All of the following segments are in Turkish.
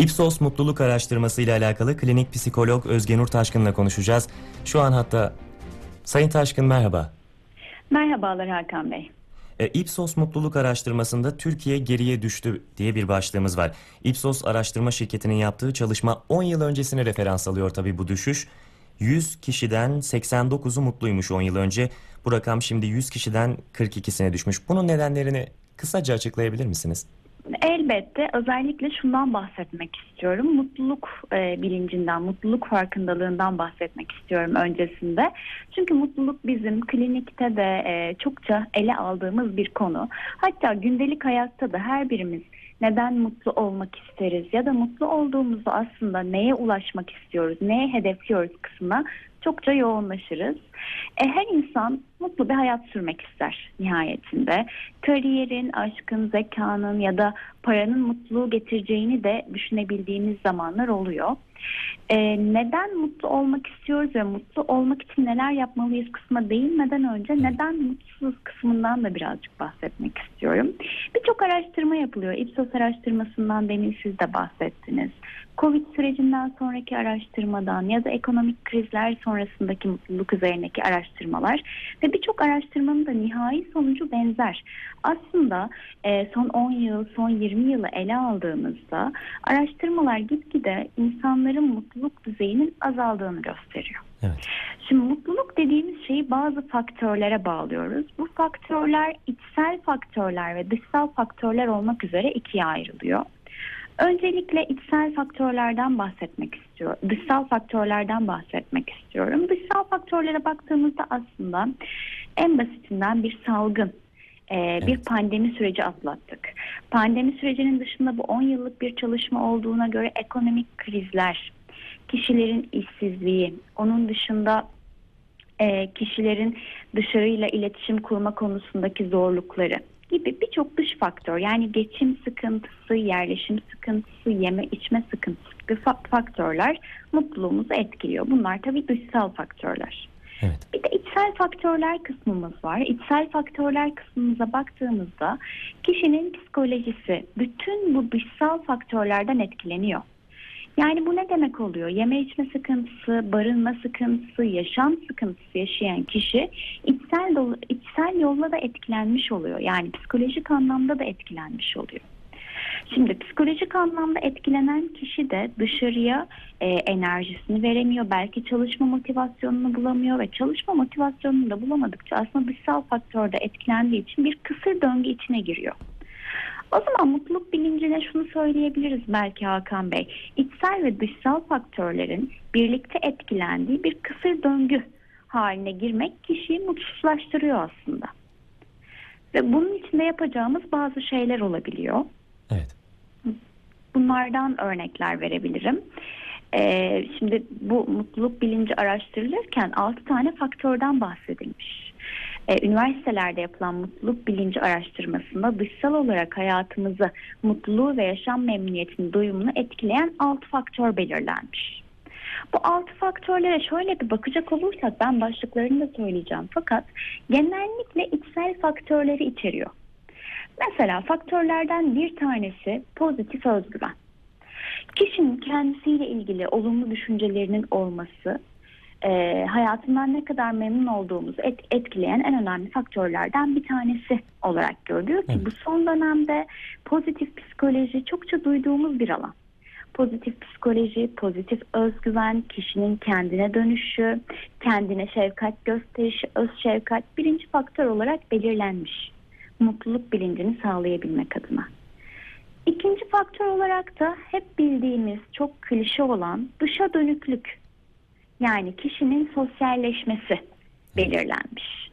Ipsos mutluluk araştırması ile alakalı klinik psikolog Özgenur Taşkın'la konuşacağız. Şu an hatta Sayın Taşkın merhaba. Merhabalar Hakan Bey. E, Ipsos mutluluk araştırmasında Türkiye geriye düştü diye bir başlığımız var. Ipsos araştırma şirketinin yaptığı çalışma 10 yıl öncesine referans alıyor tabii bu düşüş. 100 kişiden 89'u mutluymuş 10 yıl önce. Bu rakam şimdi 100 kişiden 42'sine düşmüş. Bunun nedenlerini kısaca açıklayabilir misiniz? Elbette özellikle şundan bahsetmek istiyorum. Mutluluk e, bilincinden, mutluluk farkındalığından bahsetmek istiyorum öncesinde. Çünkü mutluluk bizim klinikte de e, çokça ele aldığımız bir konu. Hatta gündelik hayatta da her birimiz neden mutlu olmak isteriz ya da mutlu olduğumuzda aslında neye ulaşmak istiyoruz, neye hedefliyoruz kısmına çokça yoğunlaşırız. E, her insan mutlu bir hayat sürmek ister nihayetinde. Kariyerin, aşkın, zekanın ya da paranın mutluluğu getireceğini de düşünebildiğimiz zamanlar oluyor. Ee, neden mutlu olmak istiyoruz ve mutlu olmak için neler yapmalıyız kısma değinmeden önce neden mutsuz kısmından da birazcık bahsetmek istiyorum. Birçok araştırma yapılıyor. Ipsos araştırmasından demin siz de bahsettiniz. Covid sürecinden sonraki araştırmadan ya da ekonomik krizler sonrasındaki mutluluk üzerindeki araştırmalar ve birçok araştırmanın da nihai sonucu benzer. Aslında e, son 10 yıl, son 20 yılı ele aldığımızda araştırmalar gitgide insanların mutluluk düzeyinin azaldığını gösteriyor. Evet. Şimdi mutluluk dediğimiz şeyi bazı faktörlere bağlıyoruz. Bu faktörler içsel faktörler ve dışsal faktörler olmak üzere ikiye ayrılıyor. Öncelikle içsel faktörlerden bahsetmek istiyorum. Dışsal faktörlerden bahsetmek istiyorum. Dışsal faktörlere baktığımızda aslında en basitinden bir salgın, e, bir pandemi süreci atlattık. Pandemi sürecinin dışında bu 10 yıllık bir çalışma olduğuna göre ekonomik krizler, kişilerin işsizliği, onun dışında e, kişilerin dışarıyla iletişim kurma konusundaki zorlukları gibi birçok dış faktör yani geçim sıkıntısı, yerleşim sıkıntısı, yeme içme sıkıntısı gibi faktörler mutluluğumuzu etkiliyor. Bunlar tabii dışsal faktörler. Evet. Bir de içsel faktörler kısmımız var. İçsel faktörler kısmımıza baktığımızda kişinin psikolojisi bütün bu dışsal faktörlerden etkileniyor. Yani bu ne demek oluyor? Yeme içme sıkıntısı, barınma sıkıntısı, yaşam sıkıntısı yaşayan kişi içsel, dolu, içsel yolla da etkilenmiş oluyor. Yani psikolojik anlamda da etkilenmiş oluyor. Şimdi psikolojik anlamda etkilenen kişi de dışarıya e, enerjisini veremiyor. Belki çalışma motivasyonunu bulamıyor ve çalışma motivasyonunu da bulamadıkça aslında dışsal faktörde etkilendiği için bir kısır döngü içine giriyor. O zaman mutluluk bilincine şunu söyleyebiliriz belki Hakan Bey. İçsel ve dışsal faktörlerin birlikte etkilendiği bir kısır döngü haline girmek kişiyi mutsuzlaştırıyor aslında. Ve bunun içinde yapacağımız bazı şeyler olabiliyor. Evet. Bunlardan örnekler verebilirim. Ee, şimdi bu mutluluk bilinci araştırılırken 6 tane faktörden bahsedilmiş. Ee, üniversitelerde yapılan mutluluk bilinci araştırmasında dışsal olarak hayatımızı, mutluluğu ve yaşam memnuniyetini, duyumunu etkileyen 6 faktör belirlenmiş. Bu altı faktörlere şöyle bir bakacak olursak ben başlıklarını da söyleyeceğim. Fakat genellikle içsel faktörleri içeriyor. Mesela faktörlerden bir tanesi pozitif özgüven. Kişinin kendisiyle ilgili olumlu düşüncelerinin olması, e, hayatından ne kadar memnun olduğumuzu et, etkileyen en önemli faktörlerden bir tanesi olarak görülüyor ki Evet. bu son dönemde pozitif psikoloji çokça duyduğumuz bir alan. Pozitif psikoloji, pozitif özgüven, kişinin kendine dönüşü, kendine şefkat gösterişi, öz şefkat birinci faktör olarak belirlenmiş. Mutluluk bilincini sağlayabilmek adına. İkinci faktör olarak da hep bildiğimiz çok klişe olan dışa dönüklük. Yani kişinin sosyalleşmesi belirlenmiş.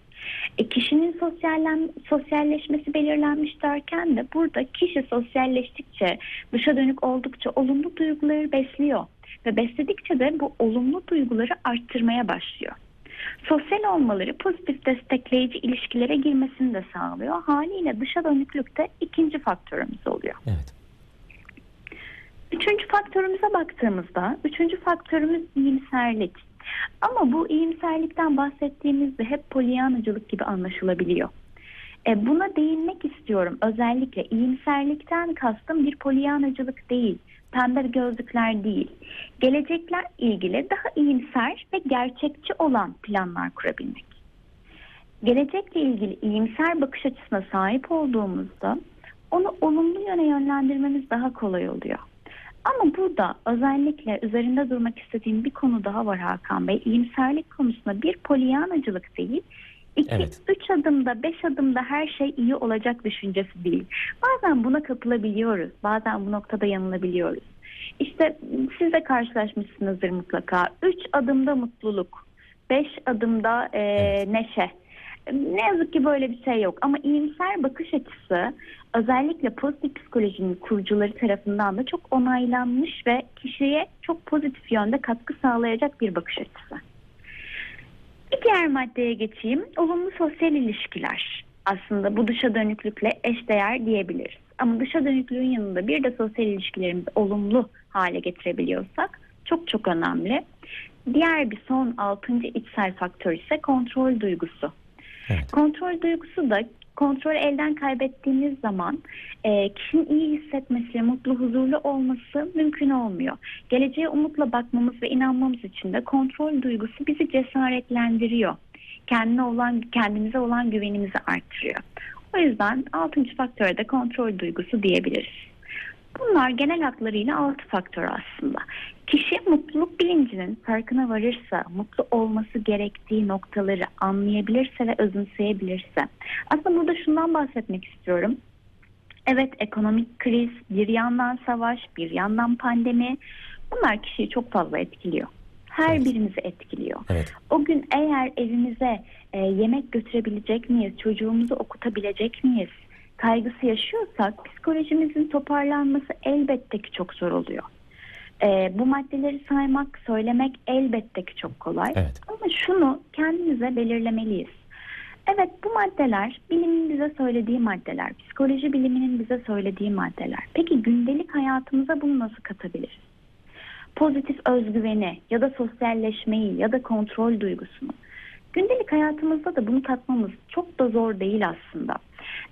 E, kişinin sosyallen, sosyalleşmesi belirlenmiş derken de burada kişi sosyalleştikçe, dışa dönük oldukça olumlu duyguları besliyor. Ve besledikçe de bu olumlu duyguları arttırmaya başlıyor. Sosyal olmaları pozitif destekleyici ilişkilere girmesini de sağlıyor. Haliyle dışa dönüklük de ikinci faktörümüz oluyor. Evet. Üçüncü faktörümüze baktığımızda, üçüncü faktörümüz iyimserlik. Ama bu iyimserlikten bahsettiğimizde hep polyanacılık gibi anlaşılabiliyor. E, buna değinmek istiyorum. Özellikle iyimserlikten kastım bir polyanacılık değil. pembe gözlükler değil. Gelecekler ilgili daha iyimser ve gerçekçi olan planlar kurabilmek. Gelecekle ilgili iyimser bakış açısına sahip olduğumuzda onu olumlu yöne yönlendirmemiz daha kolay oluyor. Ama burada özellikle üzerinde durmak istediğim bir konu daha var Hakan Bey. İyimserlik konusunda bir polyanacılık değil, iki, Evet. üç adımda, beş adımda her şey iyi olacak düşüncesi değil. Bazen buna kapılabiliyoruz, bazen bu noktada yanılabiliyoruz. İşte siz de karşılaşmışsınızdır mutlaka. Üç adımda mutluluk, beş adımda e, Evet. neşe. Ne yazık ki böyle bir şey yok ama iyimser bakış açısı özellikle pozitif psikolojinin kurucuları tarafından da çok onaylanmış ve kişiye çok pozitif yönde katkı sağlayacak bir bakış açısı. Bir diğer maddeye geçeyim. Olumlu sosyal ilişkiler. Aslında bu dışa dönüklükle eşdeğer diyebiliriz. Ama dışa dönüklüğün yanında bir de sosyal ilişkilerimizi olumlu hale getirebiliyorsak çok çok önemli. Diğer bir son altıncı içsel faktör ise kontrol duygusu. Kontrol duygusu da kontrolü elden kaybettiğimiz zaman e, kişinin iyi hissetmesi, mutlu, huzurlu olması mümkün olmuyor. Geleceğe umutla bakmamız ve inanmamız için de kontrol duygusu bizi cesaretlendiriyor. Kendine olan, kendimize olan güvenimizi arttırıyor. O yüzden altıncı faktöre de kontrol duygusu diyebiliriz. Bunlar genel hatlarıyla altı faktör aslında. Kişi mutluluk bilincinin farkına varırsa, mutlu olması gerektiği noktaları anlayabilirse ve özümseyebilirse. Aslında burada şundan bahsetmek istiyorum. Evet ekonomik kriz, bir yandan savaş, bir yandan pandemi bunlar kişiyi çok fazla etkiliyor. Her Evet. birimizi etkiliyor. Evet. O gün eğer evimize e, yemek götürebilecek miyiz, çocuğumuzu okutabilecek miyiz kaygısı yaşıyorsak psikolojimizin toparlanması elbette ki çok zor oluyor. E, bu maddeleri saymak, söylemek elbette ki çok kolay. Evet. Ama şunu kendimize belirlemeliyiz. Evet bu maddeler bilimin bize söylediği maddeler, psikoloji biliminin bize söylediği maddeler. Peki gündelik hayatımıza bunu nasıl katabiliriz? Pozitif özgüveni ya da sosyalleşmeyi ya da kontrol duygusunu. Gündelik hayatımızda da bunu katmamız çok da zor değil aslında.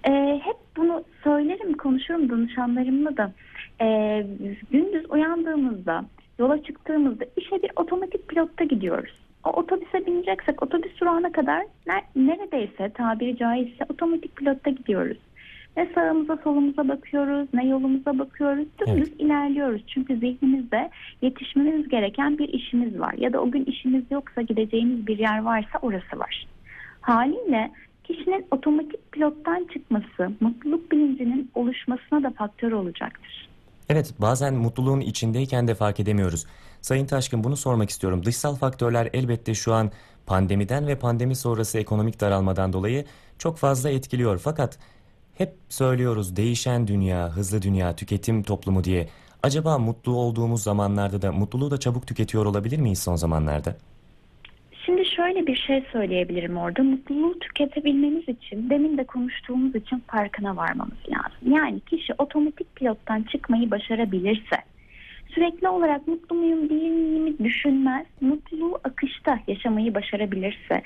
Ee, hep bunu söylerim, konuşurum danışanlarımla da. Ee, gündüz uyandığımızda, yola çıktığımızda işe bir otomatik pilotta gidiyoruz. O otobüse bineceksek otobüs durağına kadar ner- neredeyse tabiri caizse otomatik pilotta gidiyoruz. Ne sağımıza solumuza bakıyoruz, ne yolumuza bakıyoruz. Dümdüz ilerliyoruz. Çünkü zihnimizde yetişmemiz gereken bir işimiz var. Ya da o gün işimiz yoksa gideceğimiz bir yer varsa orası var. Haliyle kişinin otomatik pilottan çıkması mutluluk bilincinin oluşmasına da faktör olacaktır. Evet, bazen mutluluğun içindeyken de fark edemiyoruz. Sayın Taşkın bunu sormak istiyorum. Dışsal faktörler elbette şu an pandemiden ve pandemi sonrası ekonomik daralmadan dolayı çok fazla etkiliyor. Fakat hep söylüyoruz değişen dünya, hızlı dünya, tüketim toplumu diye. Acaba mutlu olduğumuz zamanlarda da mutluluğu da çabuk tüketiyor olabilir miyiz son zamanlarda? Şöyle bir şey söyleyebilirim orada. Mutluluğu tüketebilmemiz için, demin de konuştuğumuz için farkına varmamız lazım. Yani kişi otomatik pilottan çıkmayı başarabilirse, sürekli olarak mutlu muyum değil miyim düşünmez, mutluluğu akışta yaşamayı başarabilirse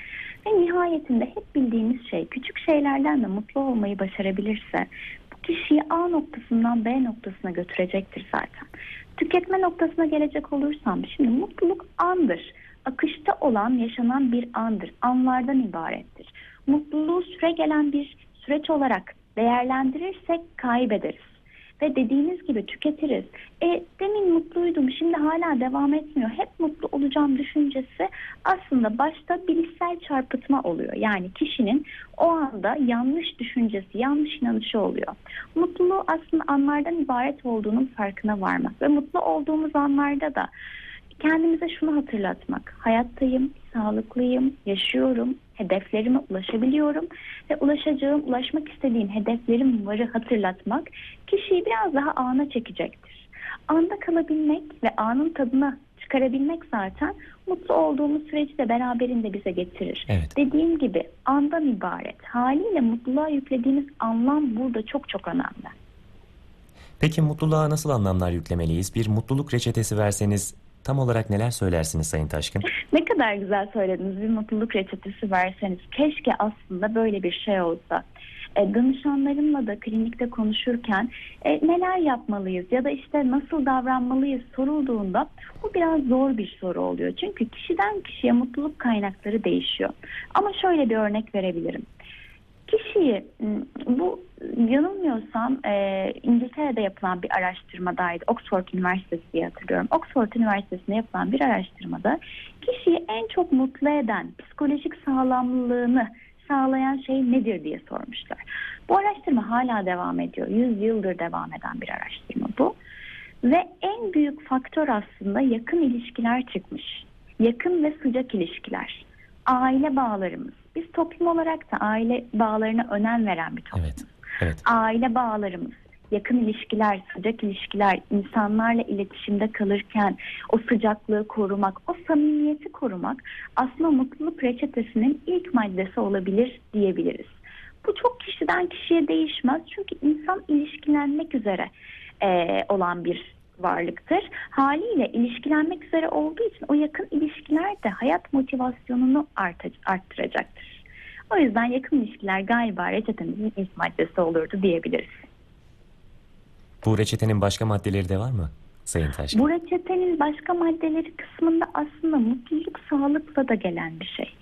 ve nihayetinde hep bildiğimiz şey küçük şeylerden de mutlu olmayı başarabilirse bu kişiyi A noktasından B noktasına götürecektir zaten. Tüketme noktasına gelecek olursam şimdi mutluluk andır. Akışta olan yaşanan bir andır. Anlardan ibarettir. Mutluluğu süre gelen bir süreç olarak değerlendirirsek kaybederiz. Ve dediğiniz gibi tüketiriz. E, demin mutluydum şimdi hala devam etmiyor. Hep mutlu olacağım düşüncesi aslında başta bilişsel çarpıtma oluyor. Yani kişinin o anda yanlış düşüncesi, yanlış inanışı oluyor. Mutluluğu aslında anlardan ibaret olduğunun farkına varmak. Ve mutlu olduğumuz anlarda da kendimize şunu hatırlatmak. Hayattayım, sağlıklıyım, yaşıyorum, hedeflerime ulaşabiliyorum ve ulaşacağım, ulaşmak istediğim hedeflerim varı hatırlatmak kişiyi biraz daha ana çekecektir. Anda kalabilmek ve anın tadına çıkarabilmek zaten mutlu olduğumuz süreci de beraberinde bize getirir. Evet. Dediğim gibi andan ibaret. Haliyle mutluluğa yüklediğimiz anlam burada çok çok önemli. Peki mutluluğa nasıl anlamlar yüklemeliyiz? Bir mutluluk reçetesi verseniz tam olarak neler söylersiniz Sayın Taşkın? Ne kadar güzel söylediniz. Bir mutluluk reçetesi verseniz. Keşke aslında böyle bir şey olsa. E, danışanlarımla da klinikte konuşurken e, neler yapmalıyız ya da işte nasıl davranmalıyız sorulduğunda bu biraz zor bir soru oluyor. Çünkü kişiden kişiye mutluluk kaynakları değişiyor. Ama şöyle bir örnek verebilirim. Kişiyi bu yanılmıyorsam e, İngiltere'de yapılan bir araştırmadaydı. Oxford Üniversitesi diye hatırlıyorum. Oxford Üniversitesi'nde yapılan bir araştırmada kişiyi en çok mutlu eden psikolojik sağlamlığını sağlayan şey nedir diye sormuşlar. Bu araştırma hala devam ediyor. 100 yıldır devam eden bir araştırma bu. Ve en büyük faktör aslında yakın ilişkiler çıkmış. Yakın ve sıcak ilişkiler. Aile bağlarımız. Biz toplum olarak da aile bağlarına önem veren bir toplum. Evet. Evet. Aile bağlarımız, yakın ilişkiler, sıcak ilişkiler, insanlarla iletişimde kalırken o sıcaklığı korumak, o samimiyeti korumak aslında mutluluk reçetesinin ilk maddesi olabilir diyebiliriz. Bu çok kişiden kişiye değişmez çünkü insan ilişkilenmek üzere e, olan bir varlıktır. Haliyle ilişkilenmek üzere olduğu için o yakın ilişkiler de hayat motivasyonunu arta- arttıracaktır. O yüzden yakın ilişkiler galiba reçetemizin ilk maddesi olurdu diyebiliriz. Bu reçetenin başka maddeleri de var mı Sayın Taşkın? Bu reçetenin başka maddeleri kısmında aslında mutluluk sağlıkla da gelen bir şey.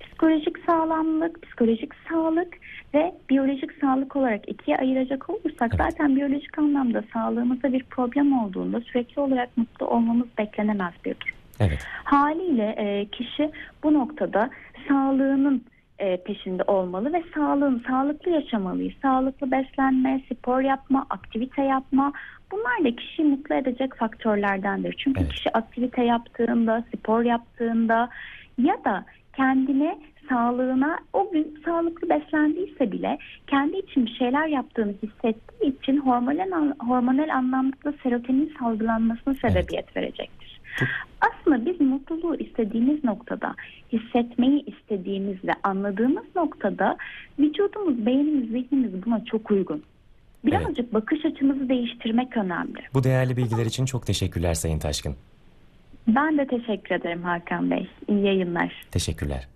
Psikolojik sağlamlık, psikolojik sağlık ve biyolojik sağlık olarak ikiye ayıracak olursak Evet. zaten biyolojik anlamda sağlığımızda bir problem olduğunda sürekli olarak mutlu olmamız beklenemez bir durum. Evet. Haliyle e, kişi bu noktada sağlığının e, peşinde olmalı ve sağlığın sağlıklı yaşamalıyız. Sağlıklı beslenme, spor yapma, aktivite yapma bunlar da kişiyi mutlu edecek faktörlerdendir. Çünkü Evet. kişi aktivite yaptığında, spor yaptığında ya da kendine sağlığına o gün sağlıklı beslendiyse bile kendi için bir şeyler yaptığını hissettiği için hormonal, hormonal anlamda serotonin salgılanmasına sebebiyet verecektir. Aslında biz mutluluğu istediğimiz noktada, hissetmeyi istediğimiz ve anladığımız noktada vücudumuz, beynimiz, zihnimiz buna çok uygun. Birazcık bakış açımızı değiştirmek önemli. Bu değerli bilgiler için çok teşekkürler Sayın Taşkın. Ben de teşekkür ederim Hakan Bey. İyi yayınlar. Teşekkürler.